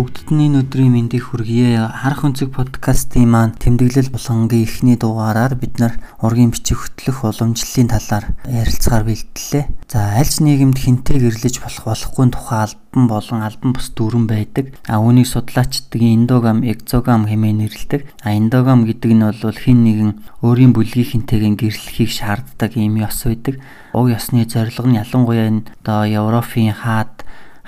Бүгдд нь энэ өдрийн мэндийг хүргье. Харах өнцөг подкастын маань тэмдэглэл булгангийн эхний дугаараар бид нар ургийн бичиг хөтлөх уламжлалын талаар ярилцгаар бэлтгэлээ. За альч нийгэмд хинтээ гэрлэж болох болохгүй тухай албан болон албан бус дүрэн байдаг. А үүнийг судлаачдын эндогам, экзогам хэмээн нэрлэдэг. А эндогам гэдэг нь бол хин нэгэн өөрийн бүлгийн хинтэйгэн гэрлэхийг шаарддаг юм ёс байдаг. Уг ёсны зорилго нь ялангуяа энэ одоо Европын хаад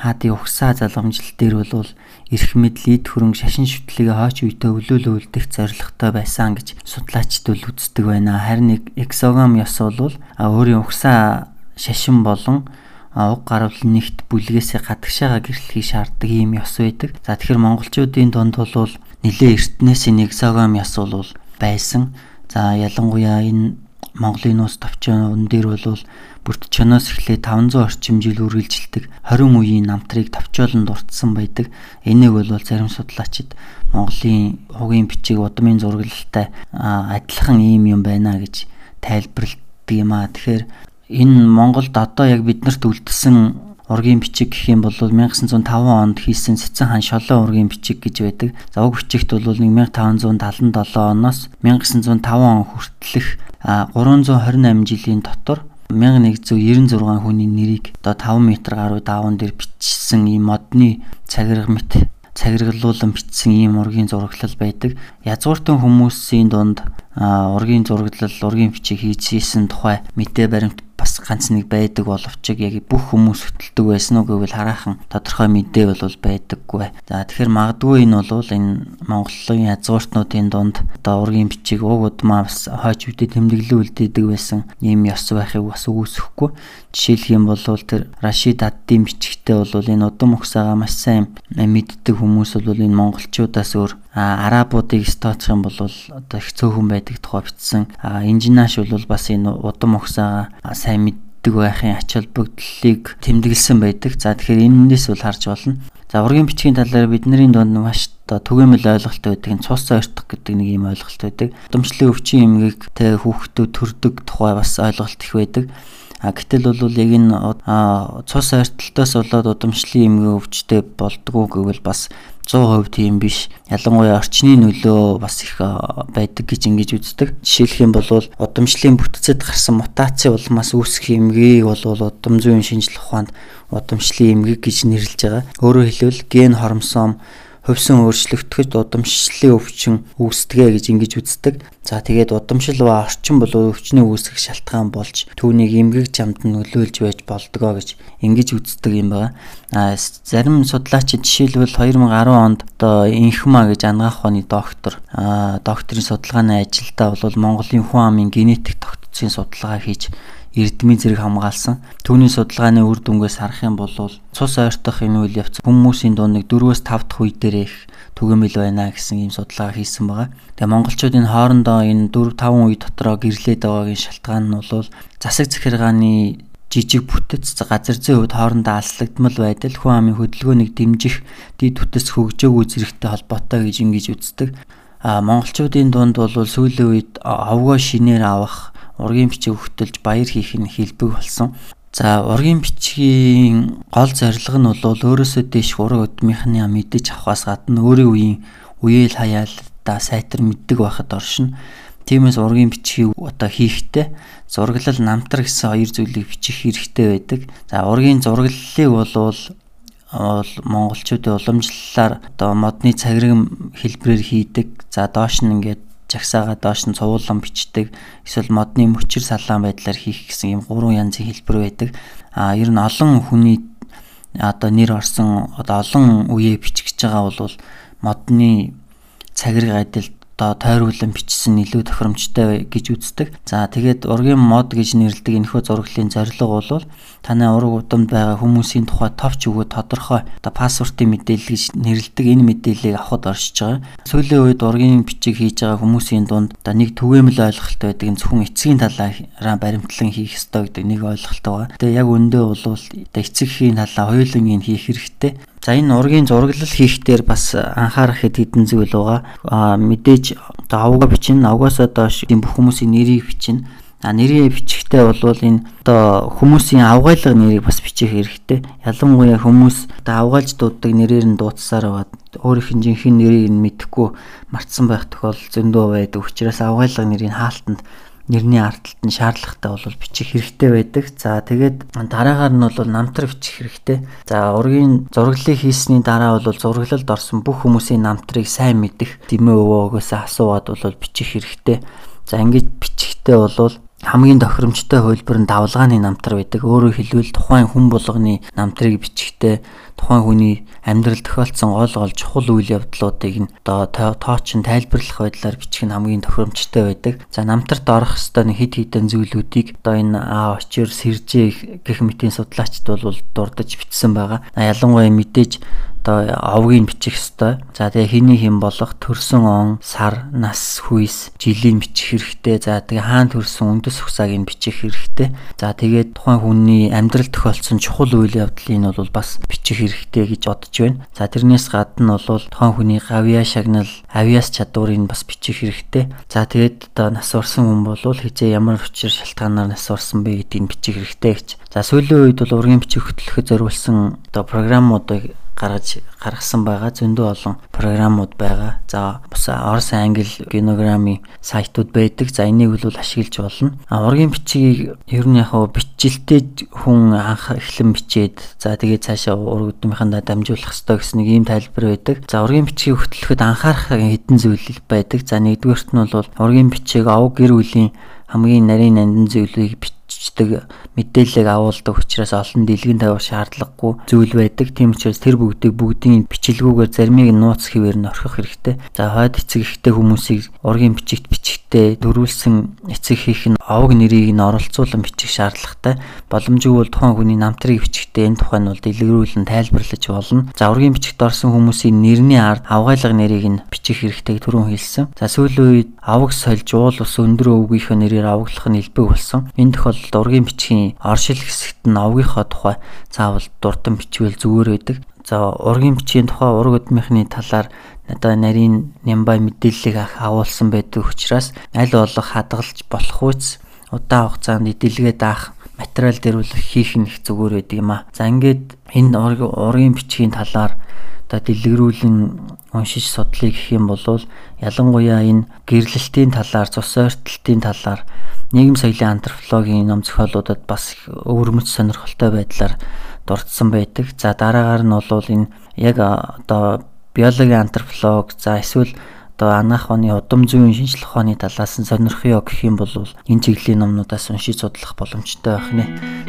хаадын угсаа залгамжил дээр бол эрх мэдлийг хөрөнгө шашин шүтлэгээ хойч үедээ өвлөөлө үлдэх зорилготой байсан гэж судлаачд бол үздэг байна. Харин эксогам ёс бол өөрийн угсаа шашин болон уг гарвал нэгт бүлгээсээ гадагшаага гэрлэхийг шаарддаг ийм ёс байдаг. За тэгэхээр монголчуудын дунд бол нэлээ эртнээс энэ эксогам ёс бол байсан. За ялангуяа энэ Монголын нууц товчон дээр бол бүрт чоноос эхлээ 500 орчим жил үргэлжилдэг 20 үеийн намтрыг товчоолон дурдсан байдаг. Энийг бол зарим судлаачид Монголын хугийн бичиг удмын зураглалтай адилхан ийм юм байна гэж тайлбарладаг юм аа. Тэгэхээр энэ Монголд одоо яг биднэрт үлдсэн ургийн бичиг гэх юм бол 1905 онд хийсэн Цэцэн хаан шолоо ургийн бичиг гэж байдаг. За уг бичигт бол 1577 оноос 1905 он хүртэлх 328 жилийн дотор 1196 хүний нэрийг одоо 5 м гаруй даван дээр бичсэн ийм модны цагирга мэт цагиргалуулан бичсэн ийм ургийн зураглал байдаг. Язгууртан хүмүүсийн дунд ургийн зураглал, ургийн бичиг хийжсэн тухай мэдээ баримт бас ганц нэг байдаг боловч яг бүх хүмүүс хөтэлдэг байсан уу гэвэл хараахан тодорхой мэдээ бол байдаггүй. За тэгэхээр магадгүй энэ бол энэ Монголын язгууртнуудын дунд одоо ургийн бичиг уг удмаа бас хойч үедээ тэмдэглэн үлдээдэг байсан ийм ёс байхыг бас үүсэхгүй. Жишээлх юм бол тэр Рашид Аддийн бичгтээ бол энэ удам ухсаага маш сайн мэддэг хүмүүс бол энэ монголчуудаас өөр арабуудыг стооцох юм бол одоо их цөөхөн байдаг тухай бичсэн. Инженеаш бол бас энэ удам ухсаага сайн мэддэг байхын ач холбогдлыг тэмдэглэсэн байдаг. За тэгэхээр энэндээс бол харж болно. За ургийн бичгийн талаар бидний дунд маш түгээмэл ойлголт байдаг. Цус ойртох гэдэг нэг юм ойлголт байдаг. Удамшлын өвчин эмгэг тэ хүүхдүүд төрдөг тухай бас ойлголт их байдаг. А гэтэл бол яг энэ цус ойртолтоос болоод удамшлын эмгэг өвчтэй болдгоо гэвэл бас 100% тийм биш. Ялангуяа орчны нөлөө бас их байдаг гэж ингэж үздэг. Жишээлх юм бол удамшлын бүтцэд гарсан мутаци улмаас үүсэх эмгээг бол удам зүйн шинжилгээ ухаанд удамшлын эмгэг гэж нэрлэж байгаа. Өөрөөр хэлбэл ген хормосом хувьсан өөрчлөгдөхөд удамшлын өвчин үүсдэгэ гэж ингэж үздэг. За тэгээд удамшил ба орчин бол өвчний үүсгэх шалтгаан болж түүнийг эмгэг жамд нөлөөлж байж болдгоо гэж ингэж үздэг юм байна. А зарим судлаачид жишээлбэл 2010 онд одоо инхма гэж ангаах ухааны доктор докторийн судалгааны ажилдаа бол Монголын хүн амын генетик тогтцын судалгаа хийж эрдмийн зэрэг хамгаалсан. Түүний судалгааны үр дүнгээс харах юм бол цус ойртох энэ үйл явц хүмүүсийн дунд нэг 4-өөс 5 дахь үе дээр их түгээмэл байна гэсэн ийм судалгаа хийсэн байгаа. Тэгээ монголчуудын хоорондоо энэ 4 5 үе дотроо гэрлээд байгаагийн шалтгаан нь бол засаг захиргааны жижиг бүтэц газар зүйн хувьд хоорондоо алслагдмал байдал хүн амын хөдөлгөөнийг дэмжих дид бүтэц хөгжөөгүй зэрэгтэй холбоотой гэж ингэж үздэг. А монголчуудын дунд бол сүүлийн үед овгоо шинээр авах ургийн бичиг хөтөлж баяр хийх нь хэлбэг болсон. За ургийн бичгийн гол зорилго нь бол өөрөөсөө дэш ураг өдмийнхний мэдэж авахаас гадна өөрийн үеийн үеэл хаяалдаа сайтар мэддэг байхад оршин. Тиймээс ургийн бичгийг одоо хийхдээ зураглал намтар гэсэн хоёр зүйлийг бичих хэрэгтэй байдаг. За ургийн зураглалыг бол бол монголчуудын уламжлалаар одоо модны цагирган хэлбрээр хийдэг. За доош нь ингээд жагсаага доош нь цувуулан бичдэг эсвэл модны мөчр салаан байдлаар хийх гэсэн юм гурван янзын хэлбэр байдаг. А ер нь олон хүний одоо нэр орсон одоо олон үеэ бичиж байгаа бол модны цагираг адил одоо тойруулан бичсэн илүү тохиромжтой гэж үздэг. За тэгээд ургийн мод гэж нэрлэдэг энэхүү зураглалын зорилго бол танай ураг удамд байгаа хүмүүсийн тухай товч өгөө тодорхой одоо пассвортын мэдээлэл гэж нэрлэдэг энэ мэдээллийг авахд оршиж байгаа. Сүүлийн үед ургийн бичиг хийж байгаа хүмүүсийн дунд одоо нэг түгээмэл ойлголт байдаг. Энэ зөвхөн эцгийн талаараа баримтлан хийх ёстой гэдэг нэг ойлголт байгаа. Тэгээ яг өндөө бол одоо эцэгхийн талаа хоёулангийн хийх хэрэгтэй. За энэ ургийн зураглал хийхдээ бас анхаарах хэд хэдэн зүйл байгаа. Аа мэдээж одоо авга бичнэ, авгаасаа доош тийм бүх хүмүүсийн нэрийг бичнэ. А нэрийн бичихтэй бол энэ одоо хүмүүсийн авгаалга нэрийг бас бичих хэрэгтэй. Ялангуяа хүмүүс одоо авгаалж дууддаг нэрээр нь дуудсаар аваад өөрийнх нь жинхэнэ нэрийг нь мэдэхгүй мартсан байх тохиолдол зөндөө байдаг. Учираас авгаалга нэрийн хаалтанд нэрний ардталт нь шаардлагатай бол бичих хэрэгтэй байдаг. За тэгээд дараагаар нь бол намтар бичих хэрэгтэй. За ургийн зураглалыг хийсний дараа бол зураглалд орсон бүх хүмүүсийн намтрыг сайн мэдэх дэмээ өвөөгөөс асууад бол бичих хэрэгтэй. За ингэж бичихтэй бол хамгийн тохиромжтой хөлбөр нь давлгааны намтар байдаг. Өөрөөр хэлбэл тухайн хүн болгоны намтрыг бичихтэй тухайн хүний амьдрал тохиолдсон гол гол чухал үйл явдлуудыг нь одоо тоочин тайлбарлах байдлаар бичих нь хамгийн тохиромжтой байдаг. За намтарт орох хэвээр нэг хид хідэн зүйлүүдийг одоо энэ А очир сэржээ гэх мэтийн судлаачд бол дурдж бичсэн байгаа. Ялангуяа мэдээж одоо овгийг бичих хэвээр. За тэгээ хэний хэм болох төрсөн он, сар, нас, хүйс, жилийн бичих хэрэгтэй. За тэгээ хаана төрсөн үндэс ухсааг нь бичих хэрэгтэй. За тэгээд тухайн хүний амьдрал тохиолдсон чухал үйл явдлыг нь бол бас бичих хэрэгтэй гэж бодож байна. За тэрнээс гадна бол тухайн хүний гавьяа шагнал, авиас чадварыг бас бичих хэрэгтэй. За тэгээд одоо нас орсон хүн бол хизээ ямар учир шалтгаанаар нас орсон бэ гэдгийг бичих хэрэгтэй гэж. За сүүлийн үед бол ургийн бичих хөтлөхөд зориулсан одоо програмуудыг гаргаж гаргасан байгаа зөндөө олон програмууд байгаа. За бас Орос англи генограммын сайтууд байдаг. За энийг бол ашиглаж болно. А ургийн бичгийг ер нь яг бичилтэй хүн анх эхлэн бичээд за тэгээд цаашаа ургуудынхаа дамжуулах хэрэгтэй гэсэн нэг ийм тайлбар байдаг. За ургийн бичгийг хөтлөхөд анхаарах хэдэн зүйл байдаг. За нэгдүгээрт нь бол ургийн бичиг ов гэр бүлийн хамгийн нарийн нандин зүйлийг бичдэг мэдээллийг агуулдаг учраас олон дэлгэн тавих шаардлагагүй зүйл байдаг. Тийм учраас тэр бүгдийг бүгдийн бичлэгүүгээр заримыг нууц хэвээр нь орхих хэрэгтэй. За хойд эцэг ихтэй хүмүүсийг ургийн бичигт бичихтэй дөрүүлсэн эцэг хийх нь овог нэрийг нь оролцуулан бичих шаардлагатай. Боломжгүй бол тухайн хүний намтрыг бичихтэй энэ тухай нь бол дэлгэрүүлэн тайлбарлаж болно. За ургийн бичигт орсон хүмүүсийн нэрний ард авгаалга нэрийг нь бичих хэрэгтэй түрүүн хэлсэн. За сүүлийн үед аваг сольж уул ус өндөр өвгийнхөө нэрээр аваглах нь илбэг болсон. Энэ тохиолдолд ургийн бичгийн оршил хэсэгт нь овгийнхоо тухай заавал дурдан бичвэл зүгээр байдаг. За ургийн бичгийн тухай ураг өдмийнхний талаар одоо нарийн нямбай мэдээллийг агуулсан байдаг учраас аль болох хадгалж болох үс удаан хугацаанд эдэлгээ даах материал бол хийх нь их зүгээр байдаг юм а. За ингээд энэ ургийн бичгийн талаар одоо дэлгэрүүлэн уншиж судлыг гэх юм бол ялангуяа энэ гэрлэлтийн талаар, цус ойртолтын талаар нийгэм соёлын антропологийн ном зохиолуудад бас өвөрмөц сонирхолтой байдлаар дурдсан байдаг. За дараагаар нь бол энэ яг одоо биологийн антрополог за эсвэл одоо анаах оны удам зүйн шинжлэх ухааны талаас нь сонирхё гэх юм бол энэ чиглэлийн номнуудаас уншиж судлах боломжтой байх нэ.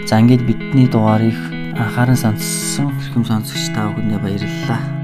За ингээд бидний дугаарыг анхааран сонссон хэрхэм сонсогч та бүхэндээ баярлалаа.